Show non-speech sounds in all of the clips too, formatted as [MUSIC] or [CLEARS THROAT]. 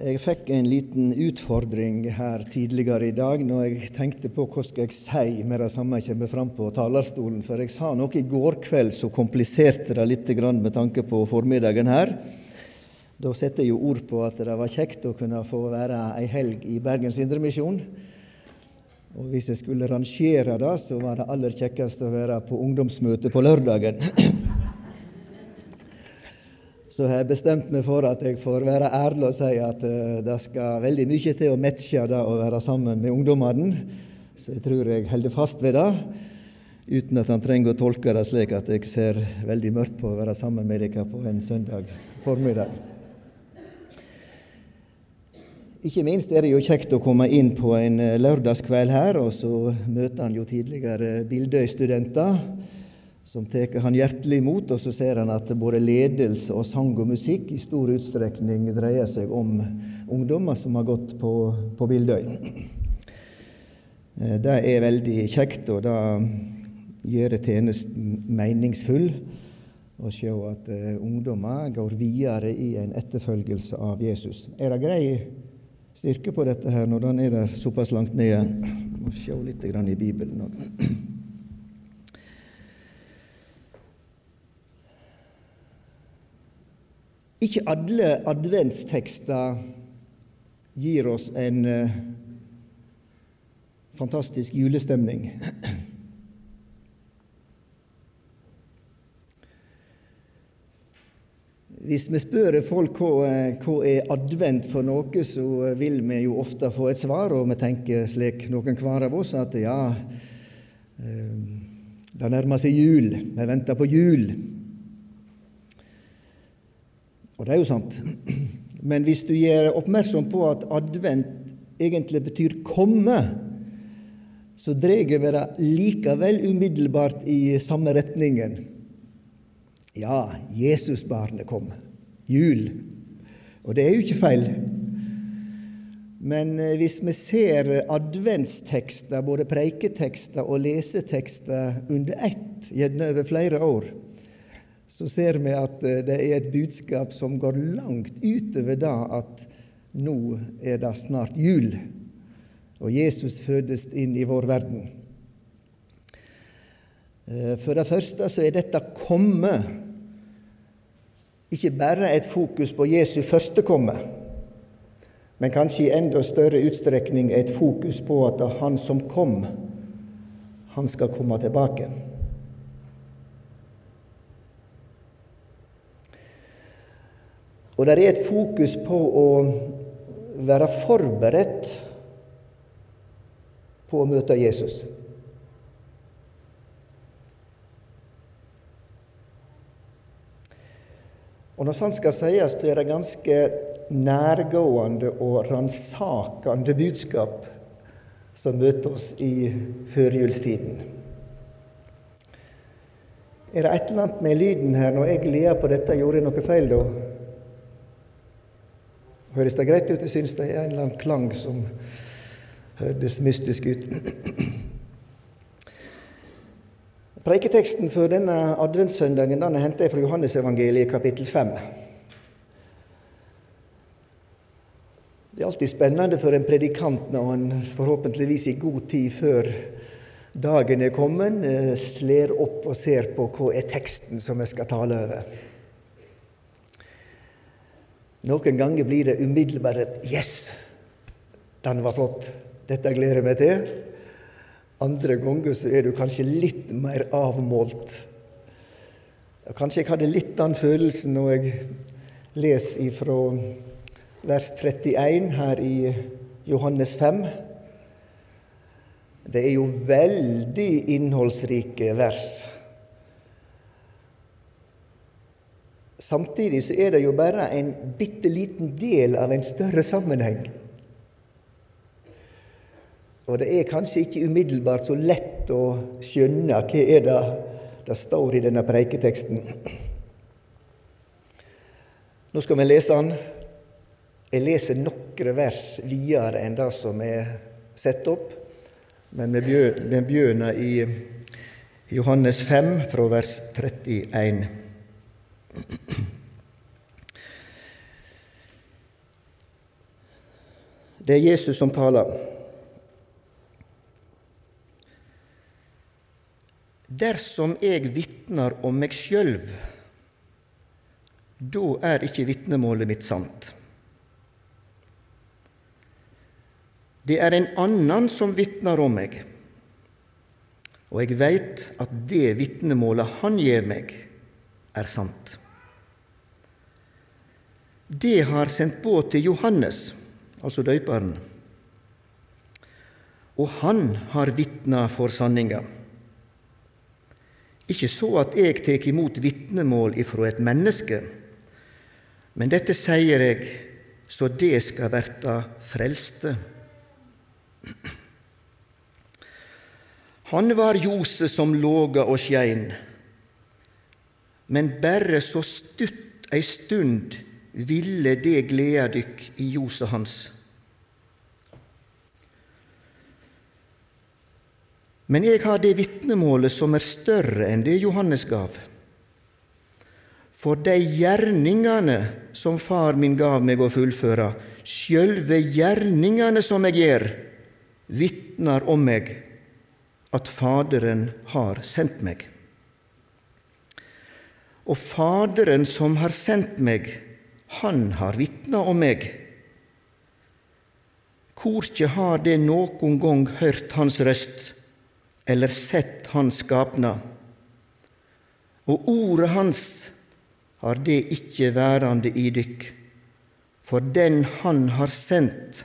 Jeg fikk en liten utfordring her tidligere i dag når jeg tenkte på hva skal jeg si med det samme jeg kommer fram på talerstolen. For jeg sa noe i går kveld som kompliserte det litt med tanke på formiddagen her. Da setter jeg jo ord på at det var kjekt å kunne få være ei helg i Bergens Indremisjon. Og hvis jeg skulle rangere det, så var det aller kjekkest å være på ungdomsmøte på lørdagen. [CLEARS THROAT] så har jeg bestemt meg for at jeg får være ærlig og si at uh, det skal veldig mye til å matche det å være sammen med ungdommene. Så jeg tror jeg holder fast ved det, uten at han trenger å tolke det slik at jeg ser veldig mørkt på å være sammen med dere på en søndag formiddag. Ikke minst er det jo kjekt å komme inn på en eh, lørdagskveld her, og så møter han jo tidligere Bildøy-studenter som tar han hjertelig imot, og så ser han at både ledelse og sang og musikk i stor utstrekning dreier seg om ungdommer som har gått på, på Bildøy. Eh, det er veldig kjekt, og det gjør tjenesten meningsfull å se at uh, ungdommer går videre i en etterfølgelse av Jesus. Er det grei styrke på dette her når den er der såpass langt nede? Må se litt i Bibelen òg. Ikke alle adventstekster gir oss en uh, fantastisk julestemning. Hvis vi spør folk hva, eh, hva, er advent for noe, så vil vi jo ofte få et svar, og vi tenker slik noen hver av oss at ja, eh, det nærmer seg jul, vi venter på jul. Og det er jo sant. Men hvis du gjør oppmerksom på at advent egentlig betyr komme, så drar vi det likevel umiddelbart i samme retningen. Ja, Jesusbarnet kom. Jul. Og det er jo ikke feil. Men eh, hvis vi ser adventstekster, både preiketekster og lesetekster, under ett, gjerne over flere år, så ser vi at eh, det er et budskap som går langt utover det at nå er det snart jul, og Jesus fødes inn i vår verden. Eh, for det første så er dette komme ikke bare et fokus på Jesu første komme, men kanskje i enda større utstrekning et fokus på at han som kom, han skal komme tilbake. Og det er et fokus på å være forberedt på å møte Jesus. Og Når sant skal sies, så er det ganske nærgående og ransakende budskap som møter oss i førjulstiden. Er det et eller annet med lyden her når jeg ler på dette? Gjorde jeg noe feil da? Høres det greit ut? Jeg syns det er en eller annen klang som hørtes mystisk ut. [CLEARS THROAT] Preiketeksten for denne adventssøndagen den er hentet fra Johannesevangeliet kapittel 5. Det er alltid spennende for en predikant når han forhåpentligvis i god tid før dagen er kommet, eh, sler opp og ser på hva er teksten som jeg skal tale over. Noen ganger blir det umiddelbart et 'yes'. Den var flott. Dette gleder jeg meg til. Andre ganger så er du kanskje litt mer avmålt. Kanskje jeg hadde litt den følelsen når jeg leser ifra vers 31 her i Johannes 5. Det er jo veldig innholdsrike vers. Samtidig så er det jo bare en bitte liten del av en større sammenheng. Og det er kanskje ikke umiddelbart så lett å skjønne hva er det det står i denne preiketeksten. Nå skal vi lese den. Jeg leser noen vers videre enn det som er satt opp, men vi begynner i Johannes 5 fra vers 31. Det er Jesus som taler. Dersom jeg vitner om meg sjølv, da er ikke vitnemålet mitt sant. Det er en annen som vitner om meg, og jeg veit at det vitnemålet han gjev meg, er sant. Det har sendt båt til Johannes, altså døyperen, og han har vitna for sanninga. Ikke så at jeg tek imot vitnemål ifra et menneske, men dette sier jeg så det skal verta frelste. Han var ljoset som låga og skein, men berre så stutt ei stund ville det gleda dykk i ljoset hans. Men jeg har det vitnemålet som er større enn det Johannes gav. For de gjerningene som far min gav meg å fullføre, sjølve gjerningene som jeg gjør, vitner om meg at Faderen har sendt meg. Og Faderen som har sendt meg, han har vitna om meg. Korkje har det nokon gong hørt hans røst, eller sett Hans skapnad. Og ordet Hans har det ikke værande i dykk, for den Han har sendt,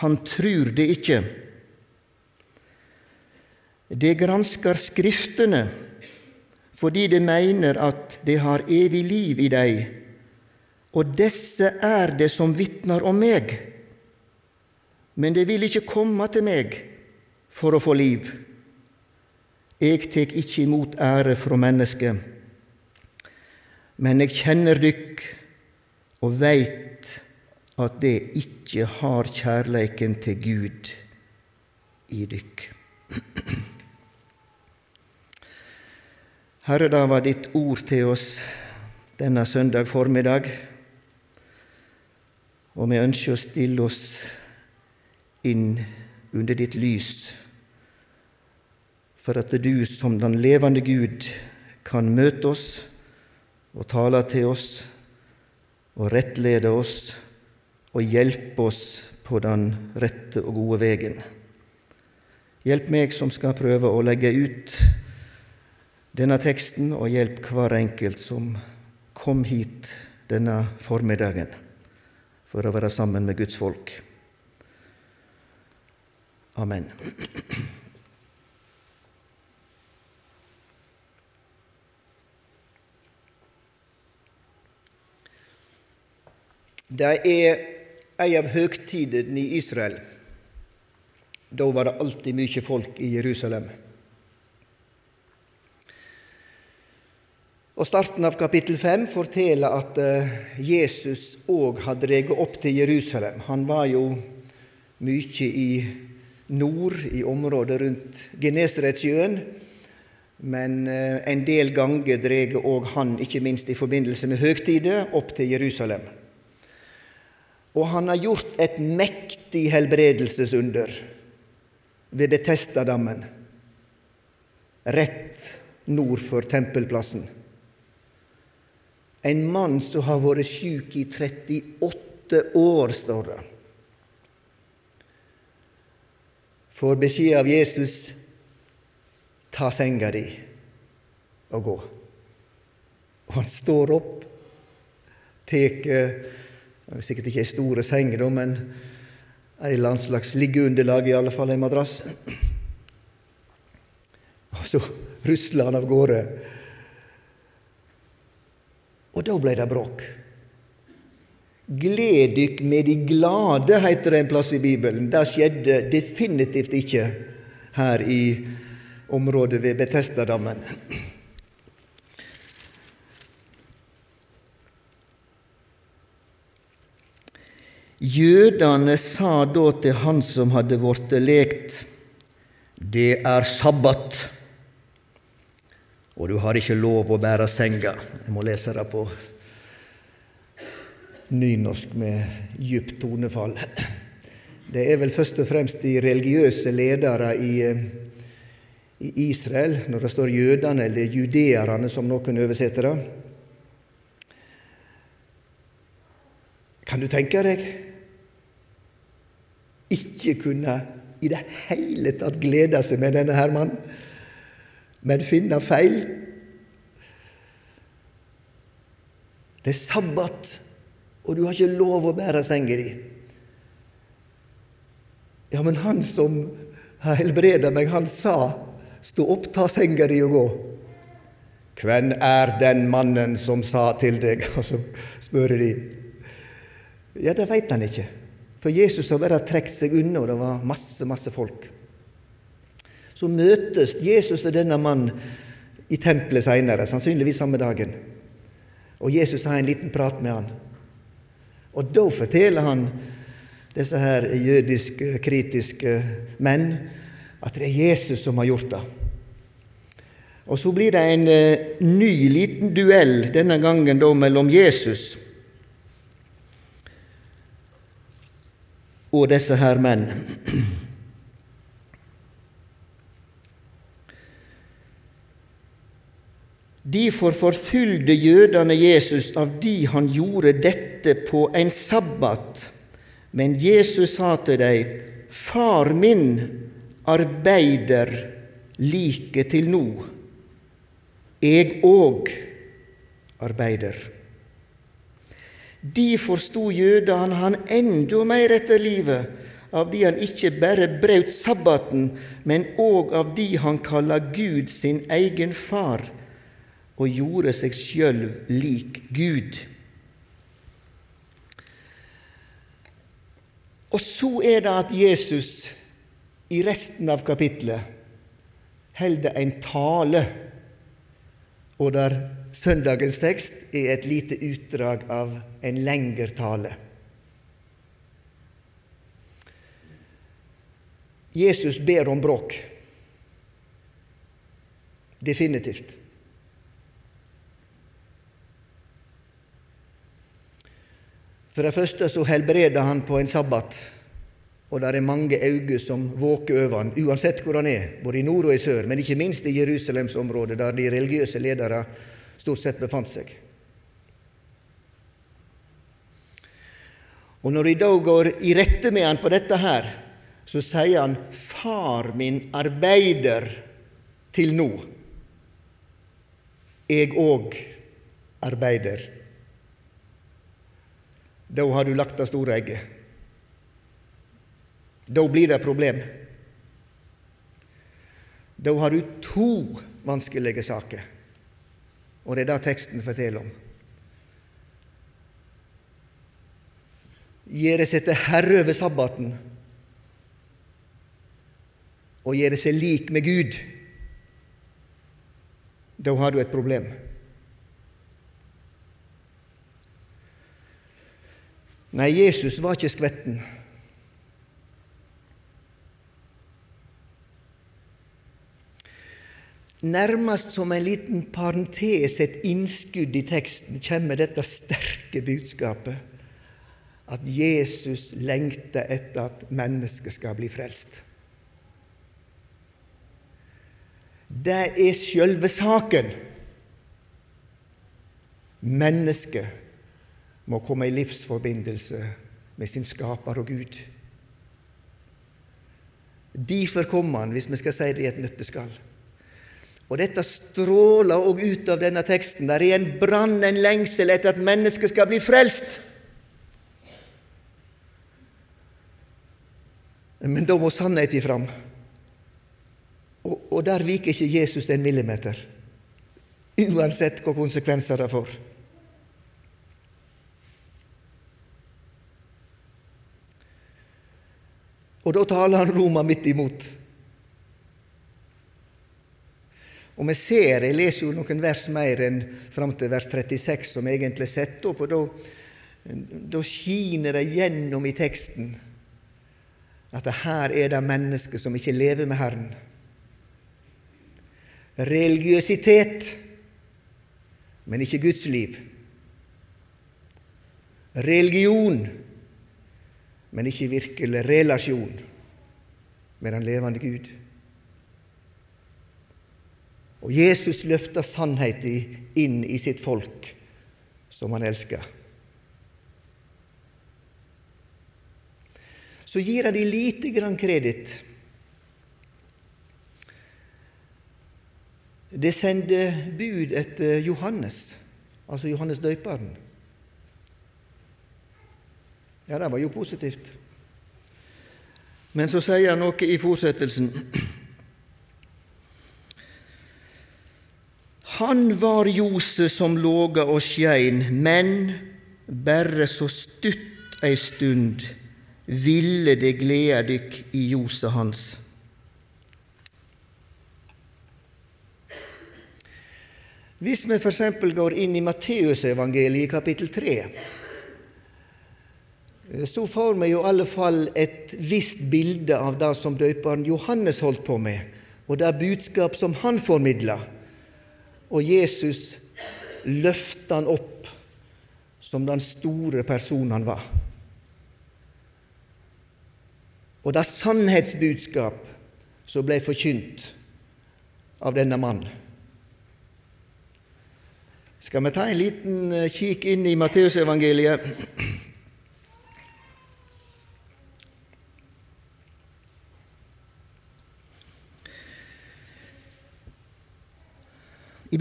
han trur det ikke. Det granskar Skriftene fordi det mener at det har evig liv i dei, og disse er det som vitner om meg. Men det vil ikke komme til meg for å få liv. Jeg tek ikke imot ære fra mennesket, men jeg kjenner dykk og veit at det ikke har kjærleiken til Gud i dykk. [CLEARS THROAT] Herre, da var ditt ord til oss denne søndag formiddag, og vi ønsker å stille oss inn under ditt lys for at du som den levende Gud kan møte oss og tale til oss og rettlede oss og hjelpe oss på den rette og gode vegen. Hjelp meg som skal prøve å legge ut denne teksten, og hjelp hver enkelt som kom hit denne formiddagen for å være sammen med Guds folk. Amen. Det er ei av høgtidene i Israel. Da var det alltid mye folk i Jerusalem. Og Starten av kapittel 5 forteller at eh, Jesus òg har dratt opp til Jerusalem. Han var jo mye i nord, i området rundt Genesaretsjøen. Men eh, en del ganger drar òg han, ikke minst i forbindelse med høgtider, opp til Jerusalem. Og han har gjort et mektig helbredelsesunder ved Betestadammen, rett nord for tempelplassen. En mann som har vært sjuk i 38 år, står det. Får beskjed av Jesus ta senga di og gå. Og han står opp, tar Sikkert ikke ei store seng, da, men en eller slags liggeunderlag, i alle fall en madrass. Og så rusler han av gårde. Og da blei det bråk. Gled dykk med de glade, heter det en plass i Bibelen. Det skjedde definitivt ikke her i området ved Betestadammen. Jødene sa da til han som hadde blitt lekt, det er sabbat, og du har ikke lov å bære senga. Jeg må lese det på nynorsk med djupt tonefall. det er vel først og fremst de religiøse ledere i, i Israel, når det står jødene eller judeerne, som noen oversetter det. Kan du tenke deg ikke kunne i det hele tatt glede seg med denne her mannen, men finne feil? Det er sabbat, og du har ikke lov å bære senga di. Ja, men han som har helbreda meg, han sa stå opp, ta senga di og gå. Hvem er den mannen som sa til deg? [LAUGHS] Og så spør de. Ja, det veit han ikke. For Jesus har bare trukket seg unna, og det var masse, masse folk. Så møtes Jesus og denne mannen i tempelet seinere, sannsynligvis samme dagen. Og Jesus har en liten prat med han. Og da forteller han disse her jødiske, kritiske menn at det er Jesus som har gjort det. Og så blir det en uh, ny liten duell, denne gangen da mellom Jesus og disse her menn. Derfor forfylde jødene Jesus av de han gjorde dette på en sabbat. Men Jesus sa til dem, Far min arbeider like til nå. Jeg òg arbeider. De sto jødene han enda mer etter livet, av de han ikke bare brøt sabbaten, men òg av de han kalla Gud sin egen far, og gjorde seg sjøl lik Gud. Og så er det at Jesus i resten av kapittelet holder en tale, og der søndagens tekst er et lite utdrag av en lengre tale. Jesus ber om bråk. Definitivt. For det første så helbreder han på en sabbat, og det er mange øyne som våker over han, uansett hvor han er, både i nord og i sør, men ikke minst i Jerusalemsområdet, der de religiøse ledere stort sett befant seg. Og når de da går i rette med han på dette her, så sier han 'Far min arbeider til nå'. Jeg òg arbeider. Da har du lagt det store egget. Da blir det et problem. Da har du to vanskelige saker, og det er det teksten forteller om. gjøre seg til herre over sabbaten og gjøre seg lik med Gud, da har du et problem. Nei, Jesus var ikke skvetten. Nærmest som en liten parentes, et innskudd i teksten, kommer dette sterke budskapet at Jesus lengter etter at mennesket skal bli frelst. Det er sjølve saken. Mennesket må komme i livsforbindelse med sin skaper og Gud. Derfor kom han, hvis vi skal si det i et nøtteskall. Og dette stråler òg ut av denne teksten. Der er en brann, en lengsel etter at mennesket skal bli frelst. Men da må sannheten fram. Og, og der viker ikke Jesus en millimeter, uansett hva konsekvenser det får. Og da taler han Roma midt imot. Og vi ser, Jeg leser jo noen vers mer enn fram til vers 36, som egentlig setter opp, og da, da skiner det gjennom i teksten at her er det mennesker som ikke lever med Herren. Religiøsitet, men ikke Guds liv. Religion, men ikke virkelig relasjon med den levende Gud. Og Jesus løfter sannheten inn i sitt folk, som han elsker. Så gir han dem lite grann kreditt. Det sender bud etter Johannes, altså Johannes døperen. Ja, det var jo positivt. Men så sier han noe i fortsettelsen. Han var ljoset som låga og skein, men berre så stutt ei stund ville det glede dykk i ljoset hans. Hvis vi f.eks. går inn i Matteusevangeliet i kapittel 3, så får vi jo i alle fall et visst bilde av det som døperen Johannes holdt på med, og det budskap som han formidla. Og Jesus løfta han opp som den store personen han var. Og det sannhetsbudskap som ble forkynt av denne mannen. Skal vi ta en liten eh, kikk inn i Matteusevangeliet?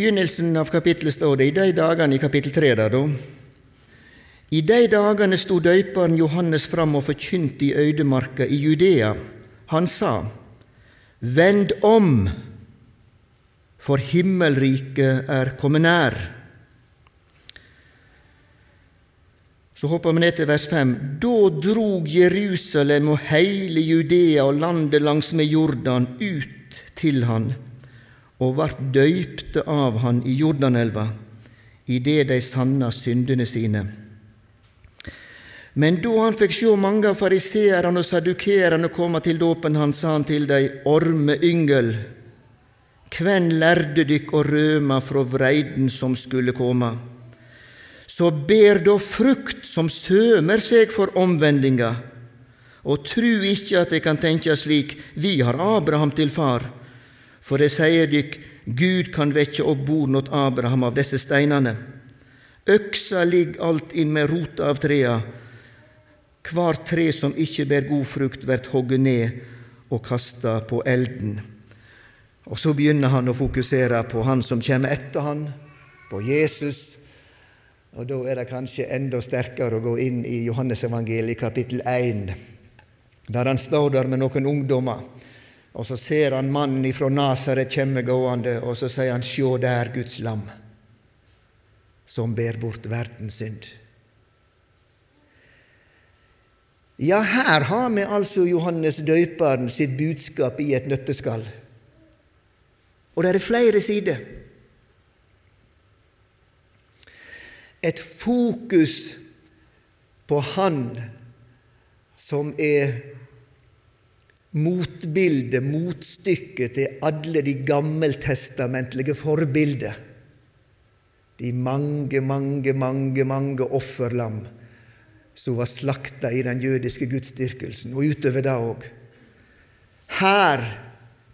Begynnelsen av kapittelet står det i de dagene i kapittel 3 der, da, i de dagene sto døyperen Johannes fram og forkynte i øydemarka i Judea. Han sa, Vend om, for himmelriket er kommet nær. Så hopper vi ned til vers 5. Da drog Jerusalem og hele Judea og landet langsmed Jordan ut til han og vart døypte av han i Jordanelva, idet de sanna syndene sine. Men da han fikk sjå mange av fariseerne og sadukerene komme til dåpen hans, sa han til dei, ormeyngel, kven lærde dykk å røma fra vreiden som skulle komme? Så ber da frukt som sømer seg for omvendinga, og tru ikke at det kan tenke slik, vi har Abraham til far. For det sier dykk, Gud kan vekke opp bord åt Abraham av disse steinene. Øksa ligg alt inn med rota av trea. Hver tre som ikke ber god frukt, blir hogget ned og kasta på elden. Og så begynner han å fokusere på han som kommer etter han, på Jesus. Og da er det kanskje enda sterkere å gå inn i Johannesevangeliet kapittel 1, der han står der med noen ungdommer og så ser han mannen ifra Nasaret kjemme gående, og så sier han, Sjå der Guds lam, som ber bort verdens synd. Ja, her har vi altså Johannes døperen sitt budskap i et nøtteskall. Og det er flere sider. Et fokus på Han som er motbildet, motstykket til alle de gammeltestamentlige forbilder. De mange, mange, mange, mange offerlam som var slakta i den jødiske gudsdyrkelsen, og utover det òg. Her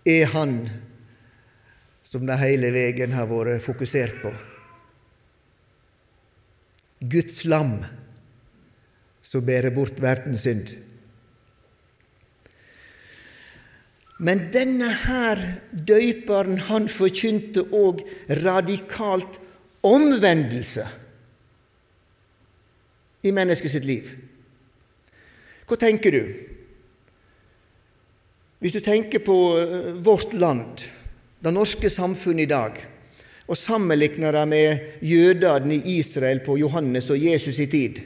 er han som det hele veien har vært fokusert på. Guds lam som bærer bort verdens synd. Men denne her døyperen, han forkynte òg radikalt omvendelse i mennesket sitt liv. Hva tenker du? Hvis du tenker på eh, vårt land, det norske samfunnet i dag, og sammenligner det med jødene i Israel på Johannes og Jesus i tid,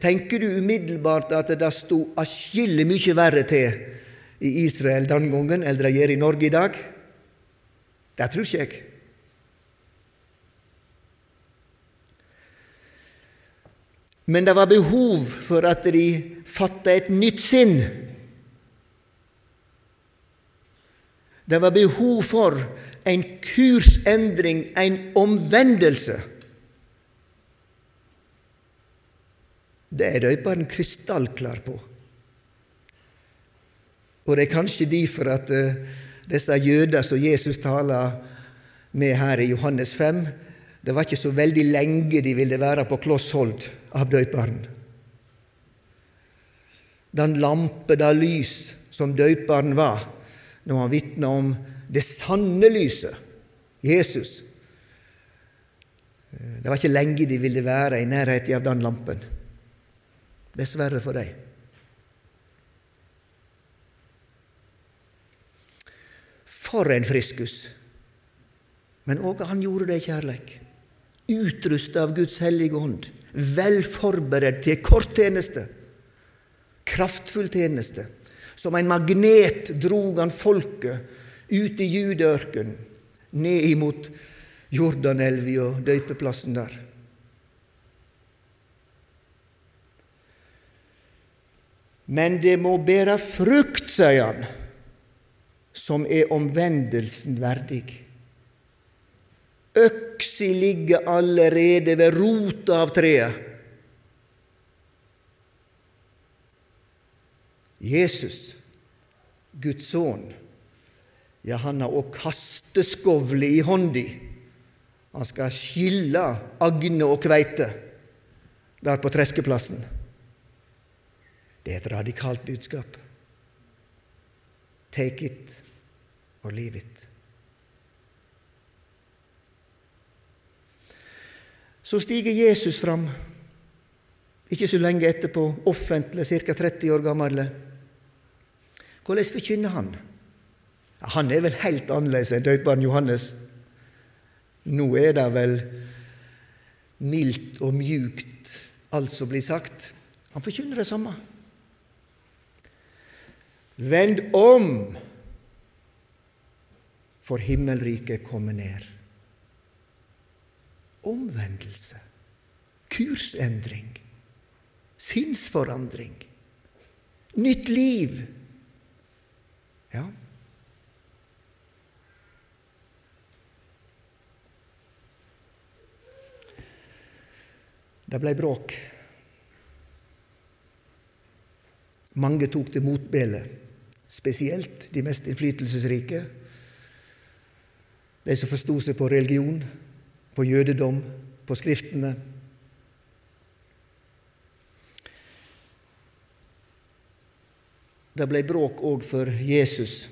tenker du umiddelbart at det sto atskillig mye verre til i Israel den gangen enn de gjør i Norge i dag? Det tror ikke jeg. Men det var behov for at de fatta et nytt sinn. Det var behov for en kursendring, en omvendelse. Det er døperen krystallklar på. Og det er kanskje derfor at uh, disse jøder som Jesus taler med her i Johannes 5, det var ikke så veldig lenge de ville være på kloss hold av døyperen. Den lampe, det lys som døyperen var, når han vitna om det sanne lyset, Jesus. Det var ikke lenge de ville være i nærheten av den lampen. Dessverre for dem. For en friskus! Men òg han gjorde det i kjærleik. Utrusta av Guds hellige ånd. Vel forberedt til kort tjeneste. Kraftfull tjeneste. Som en magnet drog han folket ut i judeørkenen, ned imot Jordanelva og døypeplassen der. Men det må bære frukt, sier han, som er omvendelsen verdig. Øksi ligger allerede ved rota av treet. Jesus, Guds sønn, ja, han har òg kasteskovle i hånda. Han skal skille agne og kveite der på treskeplassen. Det er et radikalt budskap. Take it or leave it. Så stiger Jesus fram, ikke så lenge etterpå, offentlig, ca. 30 år gammel. Hvordan forkynner han? Han er vel helt annerledes enn døperen Johannes. Nå er det vel mildt og mjukt, alt som blir sagt. Han forkynner det samme. Vend om, for himmelriket kommer ned. Omvendelse, kursendring, sinnsforandring, nytt liv. Ja. Det blei bråk. Mange tok til motbele, spesielt de mest innflytelsesrike. De som forsto seg på religion, på jødedom, på Skriftene. Det ble bråk òg for Jesus.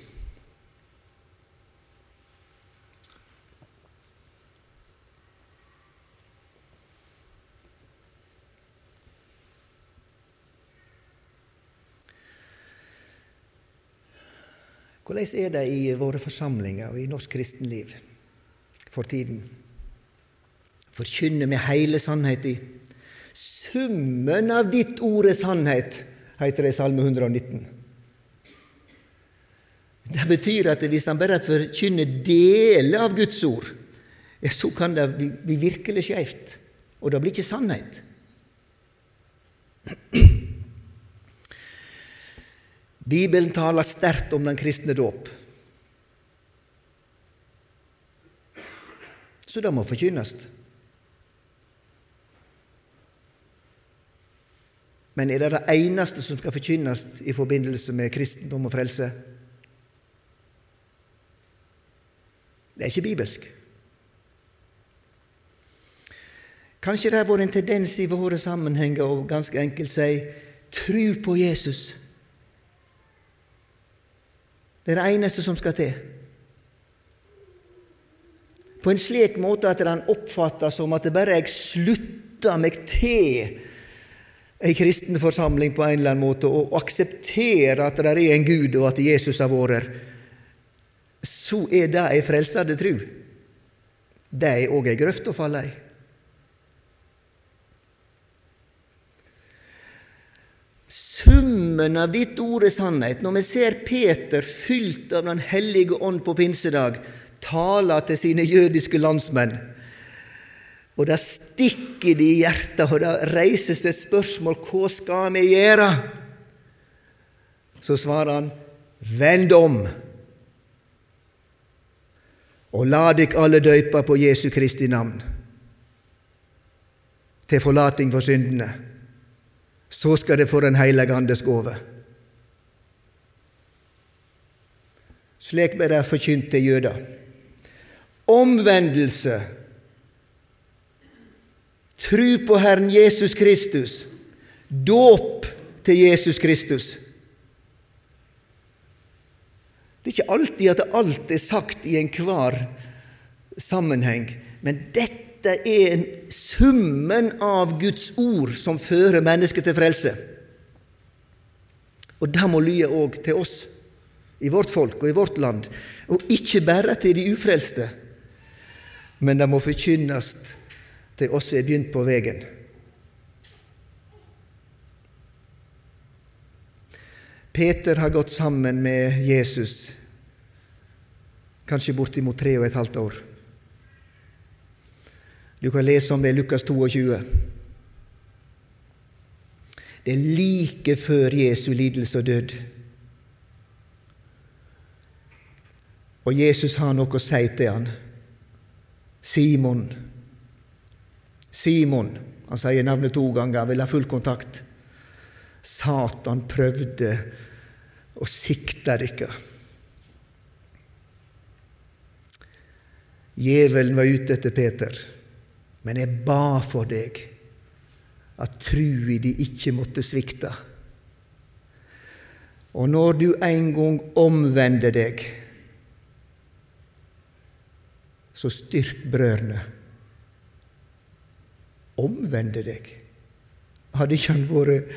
Hvordan er det i våre forsamlinger og i norsk kristenliv for tiden? Forkynner med hele sannheten. Summen av ditt ord er sannhet, heter det i Salme 119. Det betyr at hvis han bare forkynner deler av Guds ord, så kan det bli virkelig skeivt, og det blir ikke sannhet. Bibelen taler sterkt om den kristne dåp. Så det må forkynnes. Men er det det eneste som skal forkynnes i forbindelse med kristendom og frelse? Det er ikke bibelsk. Kanskje det har vært en tendens i våre sammenhenger å ganske enkelt si tru på Jesus. Det er det eneste som skal til. På en slik måte at den oppfattes som at det bare jeg slutter meg til ei kristen forsamling på en eller annen måte og aksepterer at det er en Gud og at Jesus har vært så er det ei frelsende tru. Det er òg ei grøft å falle i. Summen av ditt ord er sannhet. Når vi ser Peter fylt av Den hellige ånd på pinsedag tale til sine jødiske landsmenn, og det stikker de i hjertet, og det reises det spørsmål hva skal vi gjøre? Så svarer han, vend om, og la dykk alle døypa på Jesu Kristi navn, til forlating for syndene så skal det få Den hellige andes gåve. Slik ble det forkynt til jøder. Omvendelse, tru på Herren Jesus Kristus, dåp til Jesus Kristus. Det er ikke alltid at alt er sagt i enhver sammenheng, men dette er en summen av Guds ord som fører mennesket til frelse. Og det må lye òg til oss, i vårt folk og i vårt land, og ikke bare til de ufrelste, men det må forkynnes til oss som er begynt på veien. Peter har gått sammen med Jesus kanskje bortimot tre og et halvt år. Du kan lese om det i Lukas 22. Det er like før Jesu lidelse og død. Og Jesus har noe å si til han. Simon. Simon. Han sier navnet to ganger, vil ha full kontakt. Satan prøvde å sikte dere. Djevelen var ute etter Peter, men jeg ba for deg at trua di ikke måtte svikte. Og når du en gang omvender deg, så styrk brødrene. Omvende deg. Hadde ikke han vært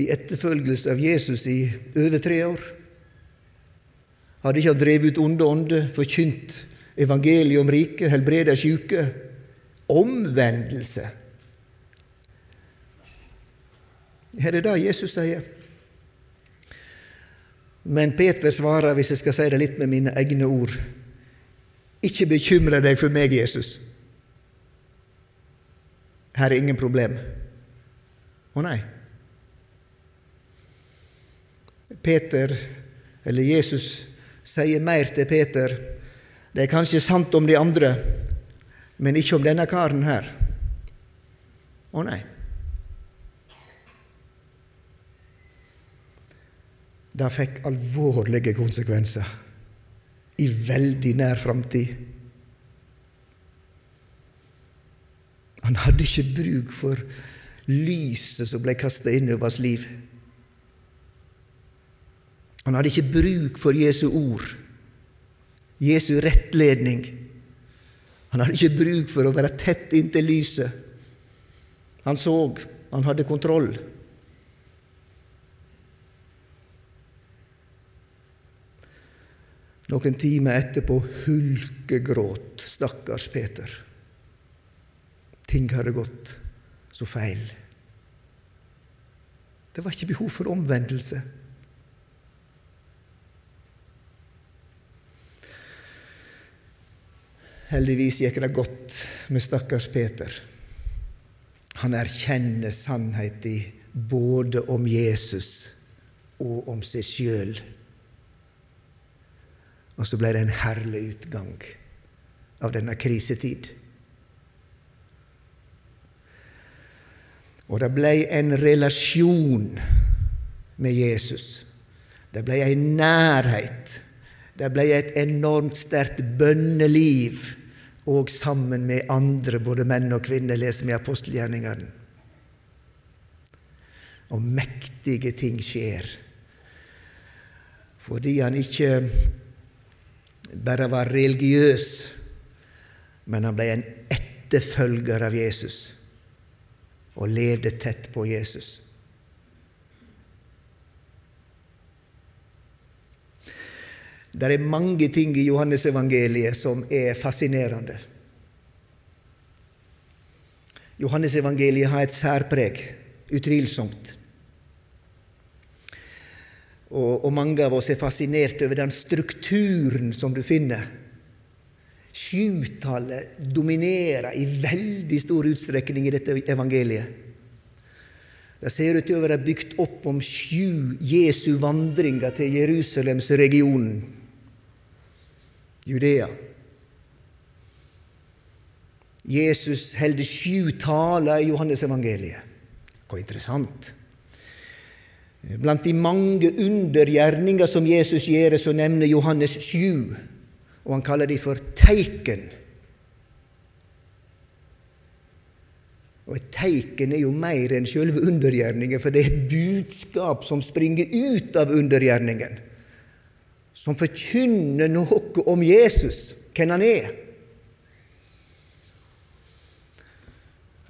i etterfølgelse av Jesus i over tre år? Hadde ikke han drevet ut onde ånder, forkynt evangeliet om riket, helbreda sjuke? Omvendelse. Er det det Jesus sier? Men Peter svarer, hvis jeg skal si det litt med mine egne ord, ikke bekymre deg for meg, Jesus. Her er ingen problem. Å nei. Peter, eller Jesus, sier mer til Peter. Det er kanskje sant om de andre, men ikke om denne karen her. Å nei. Det fikk alvorlige konsekvenser i veldig nær framtid. Han hadde ikke bruk for lyset som ble kasta inn over hans liv. Han hadde ikke bruk for Jesu ord, Jesu rettledning. Han hadde ikke bruk for å være tett inntil lyset. Han så, han hadde kontroll. Noen timer etterpå hulkegråt stakkars Peter. Ting hadde gått så feil. Det var ikke behov for omvendelse. Heldigvis gikk det godt med stakkars Peter. Han erkjenner sannheten både om Jesus og om seg sjøl. Og så ble det en herlig utgang av denne krisetid. Og det ble en relasjon med Jesus. Det ble en nærhet. Det ble et enormt sterkt bønneliv, og sammen med andre, både menn og kvinner, leser vi apostelgjerningene. Og mektige ting skjer. Fordi han ikke bare var religiøs, men han ble en etterfølger av Jesus og levde tett på Jesus. Det er mange ting i Johannesevangeliet som er fascinerende. Johannesevangeliet har et særpreg, utvilsomt. Og, og, mange av oss er fascinert over den strukturen som du finner. Sjutallet dominerer i veldig stor utstrekning i dette evangeliet. Det ser ut til å være bygd opp om sju Jesu vandringer til Jerusalemsregionen, Judea. Jesus holder sju taler i Johannesevangeliet. Hvor interessant. Blant de mange undergjerninger som Jesus gjør, så nevner Johannes sju, og han kaller de for teiken. Og Et teiken er jo mer enn selve undergjerningen, for det er et budskap som springer ut av undergjerningen, som forkynner noe om Jesus, hvem han er.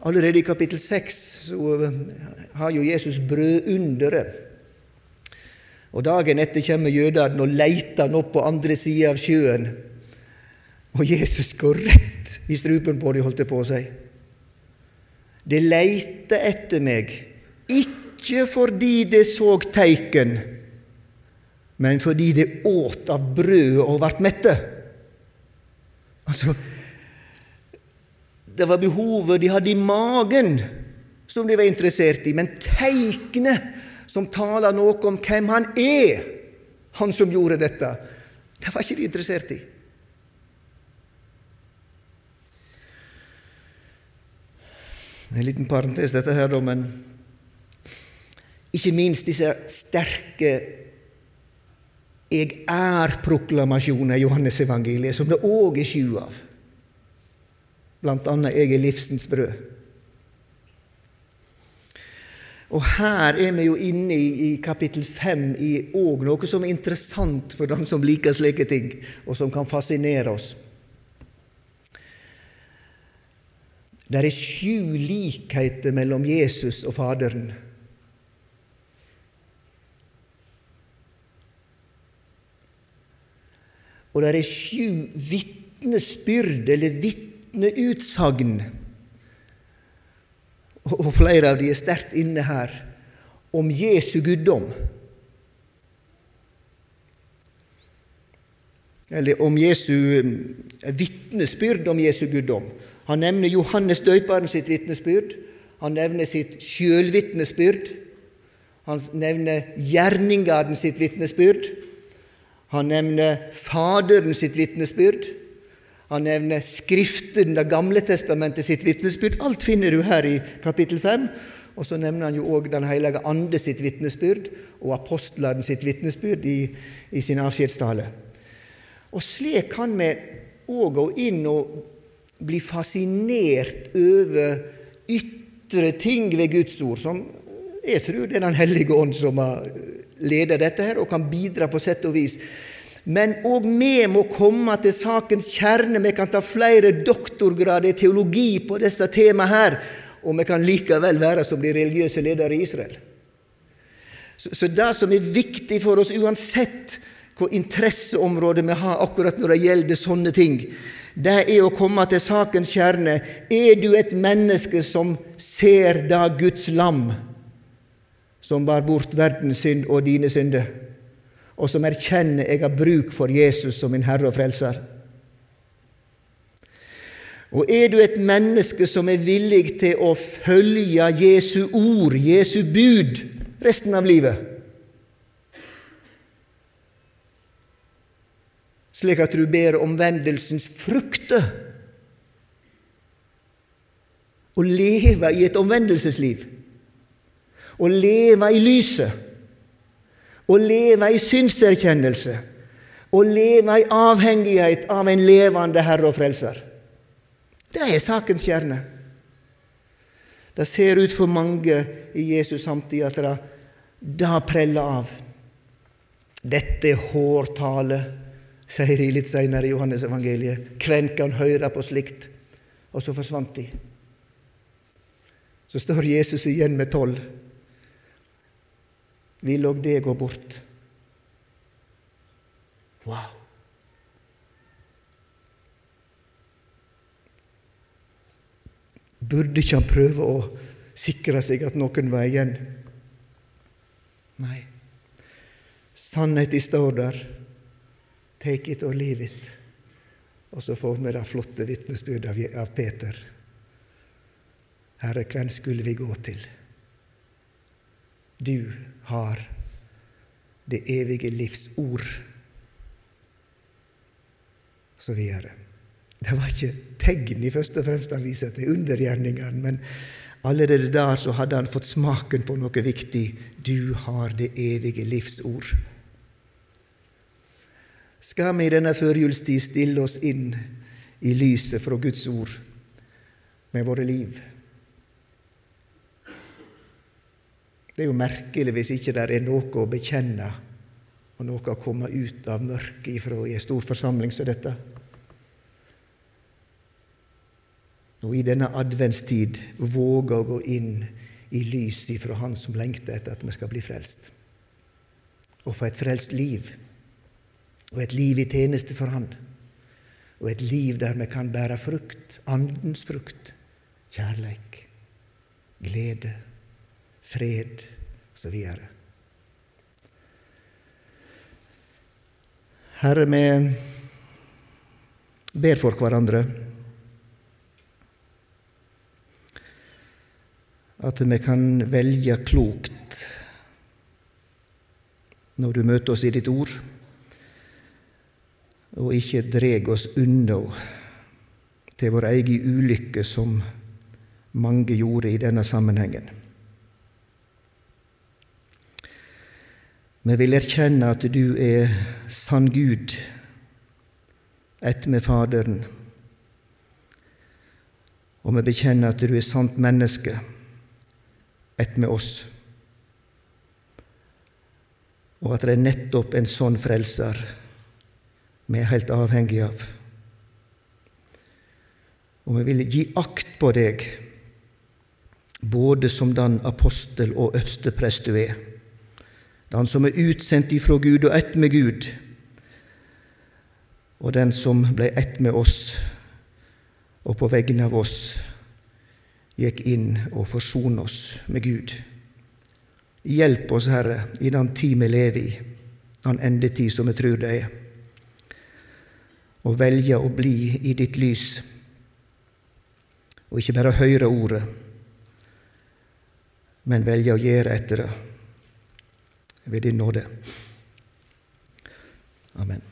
Allerede i kapittel 6 så eh, har jo Jesus brødunderet. Og Dagen etter kommer jødene og leiter han opp på andre sida av sjøen. Og Jesus går rett i strupen på dem, holdt det på å si. De leiter etter meg, ikke fordi de så teiken, men fordi det åt av brødet og ble mette. Altså, det var behovet de hadde i magen, som de var interessert i. Men teiknet som taler noe om hvem han er, han som gjorde dette, det var ikke de interessert i. En liten parentes, dette her, da, men ikke minst disse sterke jeg er-proklamasjoner i Johannes-evangeliet, som det òg er sju av blant annet 'Jeg er livsens brød'. Og her er vi jo inne i, i kapittel fem i òg noe som er interessant for dem som liker slike ting, og som kan fascinere oss. Det er sju likheter mellom Jesus og Faderen. Og det er sju vitnesbyrd, eller vitneutsagn, og flere av de er sterkt inne her, om Jesu guddom. Eller om Jesu eh, vitnesbyrd om Jesu guddom. Han nevner Johannes døperen sitt vitnesbyrd. Han nevner sitt sjølvitnesbyrd. Han nevner gjerningaren sitt vitnesbyrd. Han nevner Faderen sitt vitnesbyrd. Han nevner Skriften, Det gamle testamentet sitt vitnesbyrd. Alt finner du her i kapittel 5. Og så nevner han jo òg Den hellige ande sitt vitnesbyrd og apostlene sitt vitnesbyrd i, i sin avskjedstale. Og slik kan vi òg gå inn og bli fascinert over ytre ting ved Guds ord, som jeg tror det er Den hellige ånd som har ledet dette her, og kan bidra på sett og vis men òg vi må komme til sakens kjerne. Vi kan ta flere doktorgrader i teologi på disse temaene her, og vi kan likevel være som de religiøse ledere i Israel. Så, så det som er viktig for oss, uansett hvor interesseområde vi har akkurat når det gjelder sånne ting, det er å komme til sakens kjerne. Er du et menneske som ser da Guds lam, som bar bort verdens synd og dine synder? og som erkjenner jeg har bruk for Jesus som min Herre og Frelser. Og er du et menneske som er villig til å følge Jesu ord, Jesu bud, resten av livet? Slik at du ber omvendelsens frukter og lever i et omvendelsesliv, og leve i lyset å leve i synserkjennelse, å leve i avhengighet av en levende Herre og Frelser. Det er sakens kjerne. Det ser ut for mange i Jesus samtid at det da preller av. Dette er hårtale, sier de litt seinere i Johannes evangeliet. Hvem kan høre på slikt? Og så forsvant de. Så står Jesus igjen med tolv vil òg det gå bort. Wow! Burde ikke han prøve å sikre seg at noen var igjen? Nei. Sannheten står der. Take it or leave it. Og så får vi det flotte vitnesbyrdet av Peter. Herre, hvem skulle vi gå til? Du har det evige livs ord. Så videre. Det var ikke tegn i første og fremst han viser til undergjerningene, men Allerede der så hadde han fått smaken på noe viktig. Du har det evige livsord. Skal vi i denne førjulstid stille oss inn i lyset fra Guds ord med våre liv? Det er jo merkelig hvis ikke det er noe å bekjenne og noe å komme ut av mørket ifra i en stor forsamling som dette. Og i denne adventstid våge å gå inn i lyset ifra Han som lengter etter at vi skal bli frelst. Og få et frelst liv, og et liv i tjeneste for Han. Og et liv der vi kan bære frukt, andens frukt, kjærleik, glede fred osv. Herre, vi ber for hverandre. At vi kan velge klokt når du møter oss i ditt ord, og ikke dreg oss unna til vår egen ulykke, som mange gjorde i denne sammenhengen. Vi vil erkjenne at du er sann Gud, ett med Faderen. Og vi bekjenner at du er sant menneske, ett med oss. Og at det er nettopp en sånn frelser vi er helt avhengig av. Og vi vil gi akt på deg, både som den apostel og øversteprest du er den som er utsendt ifra Gud og ett med Gud, og den som ble ett med oss og på vegne av oss gikk inn og forsone oss med Gud. Hjelp oss, Herre, i den tid vi lever i, den endetid som vi tror det er, og velge å bli i ditt lys, og ikke bare høre ordet, men velge å gjøre etter det ved din nåde. Amen.